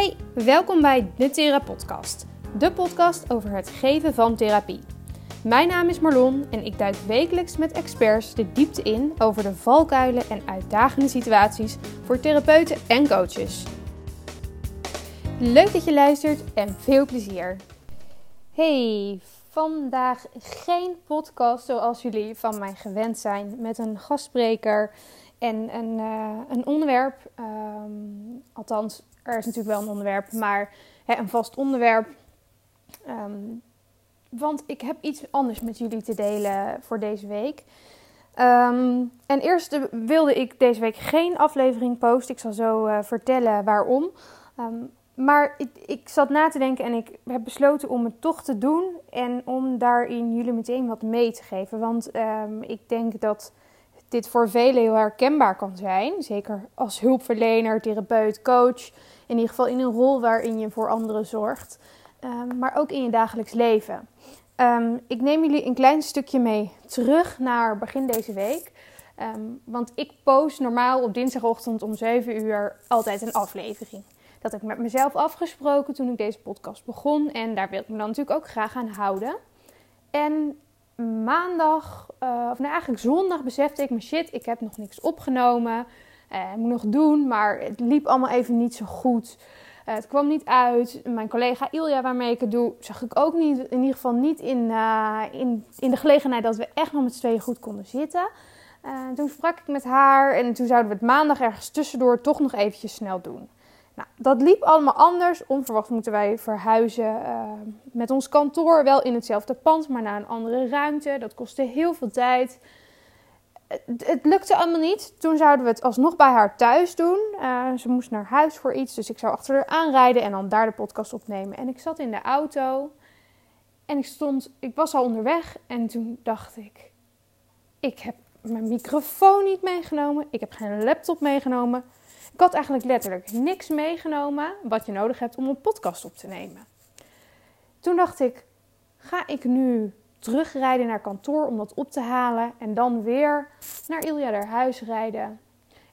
Hey, welkom bij de Therapodcast. De podcast over het geven van therapie. Mijn naam is Marlon en ik duik wekelijks met experts de diepte in over de valkuilen en uitdagende situaties voor therapeuten en coaches. Leuk dat je luistert en veel plezier. Hey, vandaag geen podcast zoals jullie van mij gewend zijn met een gastspreker en een, uh, een onderwerp. Um, althans, er is natuurlijk wel een onderwerp, maar hè, een vast onderwerp. Um, want ik heb iets anders met jullie te delen voor deze week. Um, en eerst wilde ik deze week geen aflevering posten. Ik zal zo uh, vertellen waarom. Um, maar ik, ik, zat na te denken en ik heb besloten om het toch te doen. En om daarin jullie meteen wat mee te geven. Want ik denk dat dit voor velen heel herkenbaar kan zijn. Zeker als hulpverlener, therapeut, coach. In ieder geval in een rol waarin je voor anderen zorgt. Um, maar ook in je dagelijks leven. Um, ik neem jullie een klein stukje mee terug naar begin deze week. Um, want ik post normaal op dinsdagochtend om 7 uur altijd een aflevering. Dat heb ik met mezelf afgesproken toen ik deze podcast begon. En daar wil ik me dan natuurlijk ook graag aan houden. En maandag, uh, of nou eigenlijk zondag, besefte ik me shit, ik heb nog niks opgenomen. Uh, moet nog doen, maar het liep allemaal even niet zo goed. Uh, het kwam niet uit. Mijn collega Ilja, waarmee ik het doe, zag ik ook niet. In ieder geval niet in, in, in de gelegenheid dat we echt nog met z'n tweeën goed konden zitten. toen sprak ik met haar en toen zouden we het maandag ergens tussendoor toch nog eventjes snel doen. Nou, dat liep allemaal anders. Onverwacht moeten wij verhuizen uh, met ons kantoor. Wel in hetzelfde pand, maar naar een andere ruimte. Dat kostte heel veel tijd. Het, lukte allemaal niet. Toen zouden we het alsnog bij haar thuis doen. Uh, ze moest naar huis voor iets, dus ik zou achter haar aanrijden en dan daar de podcast opnemen. En ik zat in de auto en ik stond, ik was al onderweg en toen dacht ik, ik heb mijn microfoon niet meegenomen. Ik heb geen laptop meegenomen. Ik had eigenlijk letterlijk niks meegenomen wat je nodig hebt om een podcast op te nemen. Toen dacht ik, ga ik nu terugrijden naar kantoor om dat op te halen en dan weer naar Ilja haar huis rijden?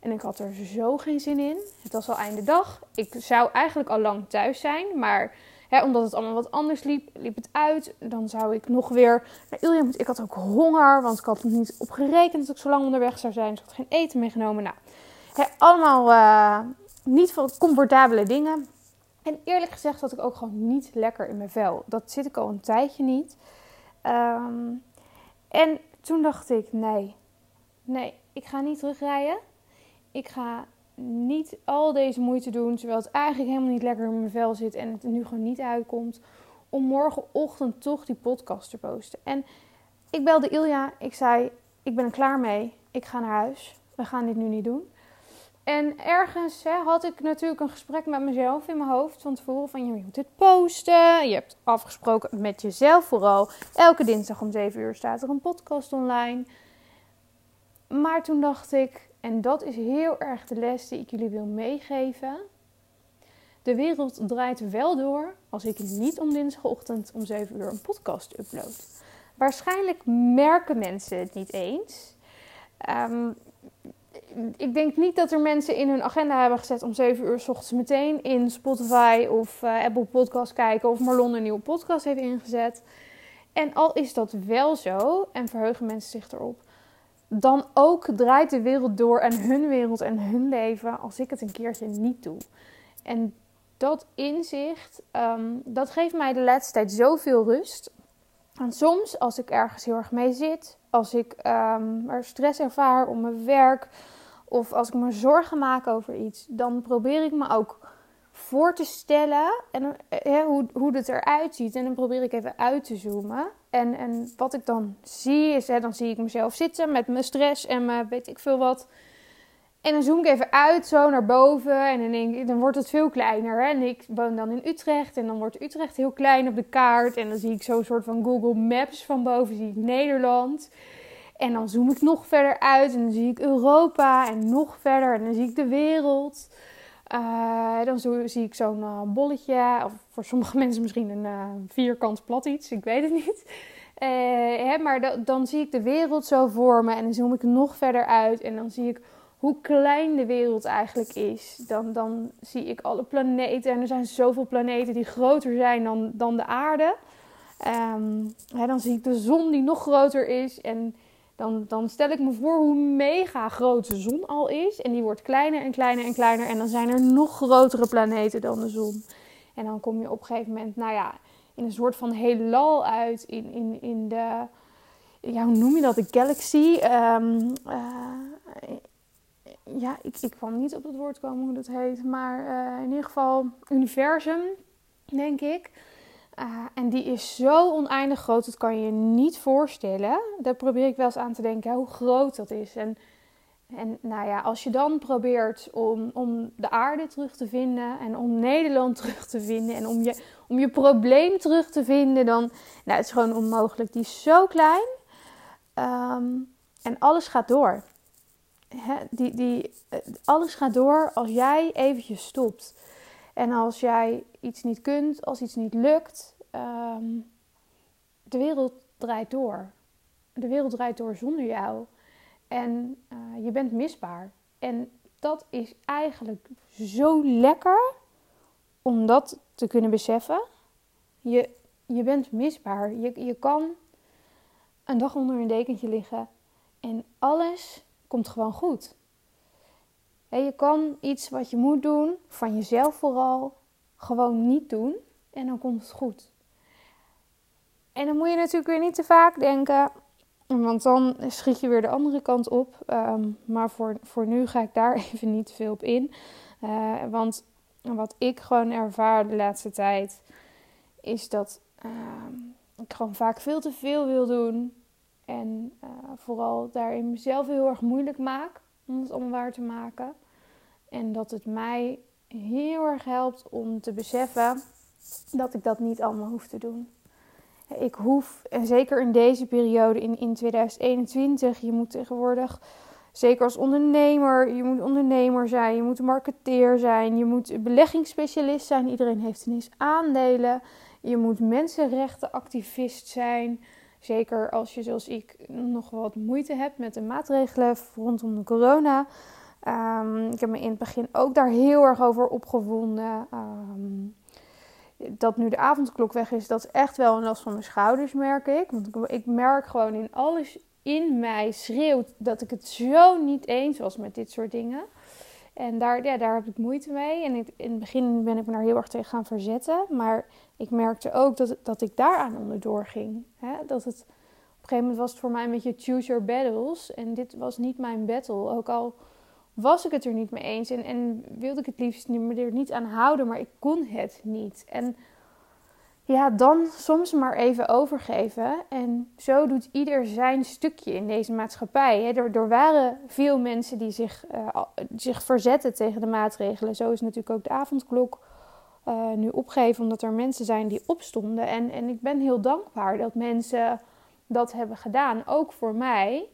En ik had er zo geen zin in. Het was al einde dag. Ik zou eigenlijk al lang thuis zijn, maar hè, omdat het allemaal wat anders liep, liep het uit. Dan zou ik nog weer naar Ilja moeten. Ik had ook honger, want ik had niet op gerekend dat ik zo lang onderweg zou zijn. Dus ik had geen eten meegenomen. Nou, allemaal uh, niet comfortabele dingen. En eerlijk gezegd zat ik ook gewoon niet lekker in mijn vel. Dat zit ik al een tijdje niet. Um, en toen dacht ik, nee, nee, ik ga niet terugrijden. Ik ga niet al deze moeite doen, terwijl het eigenlijk helemaal niet lekker in mijn vel zit en het er nu gewoon niet uitkomt, om morgenochtend toch die podcast te posten. En ik belde Ilja, ik zei, ik ben er klaar mee, ik ga naar huis, we gaan dit nu niet doen. En ergens hè, had ik natuurlijk een gesprek met mezelf in mijn hoofd van tevoren. Van je moet dit posten. Je hebt afgesproken met jezelf vooral. Elke dinsdag om 7 uur staat er een podcast online. Maar toen dacht ik, en dat is heel erg de les die ik jullie wil meegeven. De wereld draait wel door als ik niet om dinsdagochtend om 7 uur een podcast upload. Waarschijnlijk merken mensen het niet eens. Um, ik denk niet dat er mensen in hun agenda hebben gezet om 7 uur s ochtends meteen in Spotify of uh, Apple Podcast kijken of Marlon een nieuwe podcast heeft ingezet. En al is dat wel zo en verheugen mensen zich erop, dan ook draait de wereld door en hun wereld en hun leven als ik het een keertje niet doe. En dat inzicht, um, dat geeft mij de laatste tijd zoveel rust. En soms, als ik ergens heel erg mee zit, als ik um, er stress ervaar om mijn werk, of als ik me zorgen maak over iets, dan probeer ik me ook voor te stellen en, hè, hoe, hoe het eruit ziet. En dan probeer ik even uit te zoomen. En, en wat ik dan zie is, hè, dan zie ik mezelf zitten met mijn stress en mijn weet ik veel wat. En dan zoom ik even uit, zo naar boven. En dan, denk ik, dan wordt het veel kleiner. Hè? En ik woon dan in Utrecht. En dan wordt Utrecht heel klein op de kaart. En dan zie ik zo'n soort van Google Maps van boven. Zie ik Nederland. En dan zoom ik nog verder uit en dan zie ik Europa en nog verder en dan zie ik de wereld. Uh, dan zie ik zo'n uh, bolletje, of voor sommige mensen misschien een uh, vierkant plat iets, ik weet het niet. Hè, maar dan zie ik de wereld zo voor me en dan zoom ik nog verder uit en dan zie ik hoe klein de wereld eigenlijk is. Dan, dan zie ik alle planeten. En er zijn zoveel planeten die groter zijn dan, dan de aarde. Um, dan zie ik de zon die nog groter is. En dan, dan stel ik me voor hoe mega groot de zon al is. En die wordt kleiner en kleiner en kleiner. En dan zijn er nog grotere planeten dan de zon. En dan kom je op een gegeven moment, nou ja, in een soort van heelal uit. In, in, in de, ja, hoe noem je dat? De galaxy. Um, ja, ik, ik kwam niet op het woord komen hoe dat heet. Maar uh, in ieder geval universum, denk ik. Uh, en die is zo oneindig groot, dat kan je je niet voorstellen. Daar probeer ik wel eens aan te denken, hoe groot dat is. En, en nou ja, als je dan probeert om, om de aarde terug te vinden en om Nederland terug te vinden en om je, om je probleem terug te vinden, dan nou, het is gewoon onmogelijk. Die is zo klein um, en alles gaat door die, die, alles gaat door als jij eventjes stopt. En als jij iets niet kunt, als iets niet lukt, um, de wereld draait door. De wereld draait door zonder jou. En uh, je bent misbaar. En dat is eigenlijk zo lekker om dat te kunnen beseffen. Je, je bent misbaar. Je, je kan een dag onder een dekentje liggen en alles komt gewoon goed. Je kan iets wat je moet doen, van jezelf vooral, gewoon niet doen en dan komt het goed. En dan moet je natuurlijk weer niet te vaak denken, want dan schiet je weer de andere kant op. Ehm, maar voor, voor nu ga ik daar even niet veel op in. Uh, want wat ik gewoon ervaar de laatste tijd, is dat ehm, ik gewoon vaak veel te veel wil doen. En uh, vooral daarin mezelf heel erg moeilijk maak om het allemaal waar te maken. En dat het mij heel erg helpt om te beseffen dat ik dat niet allemaal hoef te doen. Ik hoef, en zeker in deze periode in, in 2021, je moet tegenwoordig, zeker als ondernemer, je moet ondernemer zijn, je moet marketeer zijn, je moet beleggingsspecialist zijn. Iedereen heeft ineens aandelen. Je moet mensenrechtenactivist zijn. Zeker als je, zoals ik, nog wat moeite hebt met de maatregelen rondom de corona. Um, ik heb me in het begin ook daar heel erg over opgewonden. Um, dat nu de avondklok weg is, dat is echt wel een last van mijn schouders, merk ik. Want ik, ik merk gewoon in alles in mij schreeuwt dat ik het zo niet eens was met dit soort dingen. En daar, ja, daar heb ik moeite mee. En in het begin ben ik me daar heel erg tegen gaan verzetten. Maar ik merkte ook dat, dat ik daaraan onderdoor ging. Hè? Dat het, op een gegeven moment was het voor mij een beetje choose your battles. En dit was niet mijn battle. Ook al was ik het er niet mee eens. En, en wilde ik het liefst me er niet aan houden. Maar ik kon het niet. En ja, dan soms maar even overgeven. En zo doet ieder zijn stukje in deze maatschappij. Er, waren veel mensen die zich, uh, zich verzetten tegen de maatregelen. Zo is natuurlijk ook de avondklok uh, nu opgeven, omdat er mensen zijn die opstonden. En, en ik ben heel dankbaar dat mensen dat hebben gedaan, ook voor mij.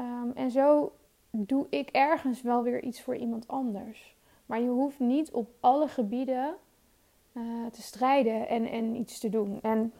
Um, en zo doe ik ergens wel weer iets voor iemand anders. Maar je hoeft niet op alle gebieden uh, te strijden en, en iets te doen. En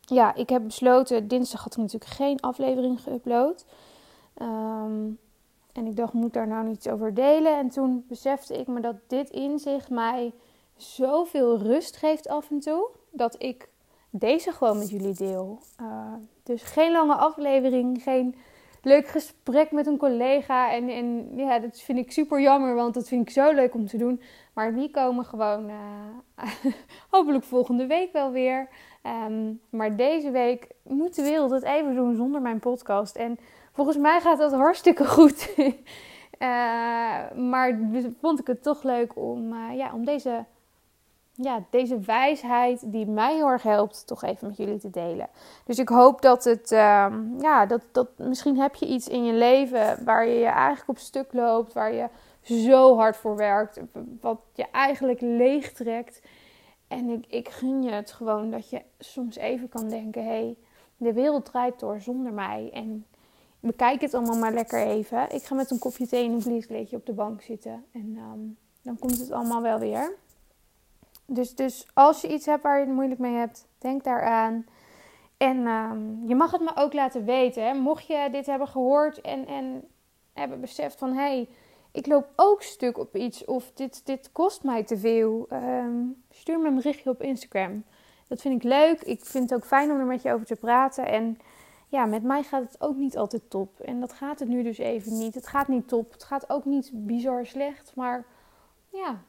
ja, ik heb besloten, dinsdag had ik natuurlijk geen aflevering geüpload. Um, en ik dacht, moet daar nou iets over delen? En toen besefte ik me dat dit inzicht mij zoveel rust geeft af en toe. Dat ik deze gewoon met jullie deel. Uh, dus geen lange aflevering, geen leuk gesprek met een collega. En, en ja, dat vind ik super jammer, want dat vind ik zo leuk om te doen. Maar die komen gewoon uh, hopelijk volgende week wel weer. Um, maar deze week moet de wereld het even doen zonder mijn podcast. En volgens mij gaat dat hartstikke goed. uh, maar vond ik het toch leuk om, uh, ja, om deze ja, deze wijsheid die mij heel erg helpt, toch even met jullie te delen. Dus ik hoop dat het, um, ja, dat, dat misschien heb je iets in je leven waar je je eigenlijk op stuk loopt, waar je zo hard voor werkt, wat je eigenlijk leeg trekt. En ik, ik gun je het gewoon dat je soms even kan denken: hé, hey, de wereld draait door zonder mij. En bekijk het allemaal maar lekker even. Ik ga met een kopje thee en een vlieskleedje op de bank zitten. En um, dan komt het allemaal wel weer. Dus, dus als je iets hebt waar je het moeilijk mee hebt, denk daaraan. En um, je mag het me ook laten weten. Hè? Mocht je dit hebben gehoord en, en hebben beseft van... hé, hey, ik loop ook stuk op iets of dit, dit kost mij te veel. Ehm, stuur me een berichtje op Instagram. Dat vind ik leuk. Ik vind het ook fijn om er met je over te praten. En ja, met mij gaat het ook niet altijd top. En dat gaat het nu dus even niet. Het gaat niet top. Het gaat ook niet bizar slecht. Maar ja,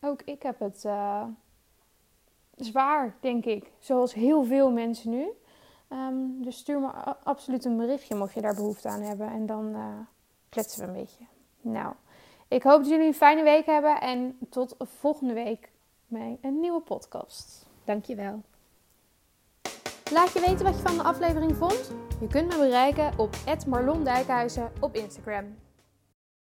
ook ik heb het uh, zwaar, denk ik. Zoals heel veel mensen nu. Ehm, dus stuur me absoluut een berichtje mocht je daar behoefte aan hebben. En dan uh, kletsen we een beetje. Nou, ik hoop dat jullie een fijne week hebben. En tot volgende week bij een nieuwe podcast. Dankjewel. Laat je weten wat je van de aflevering vond. Je kunt me bereiken op Marlon Dijkhuizen op Instagram.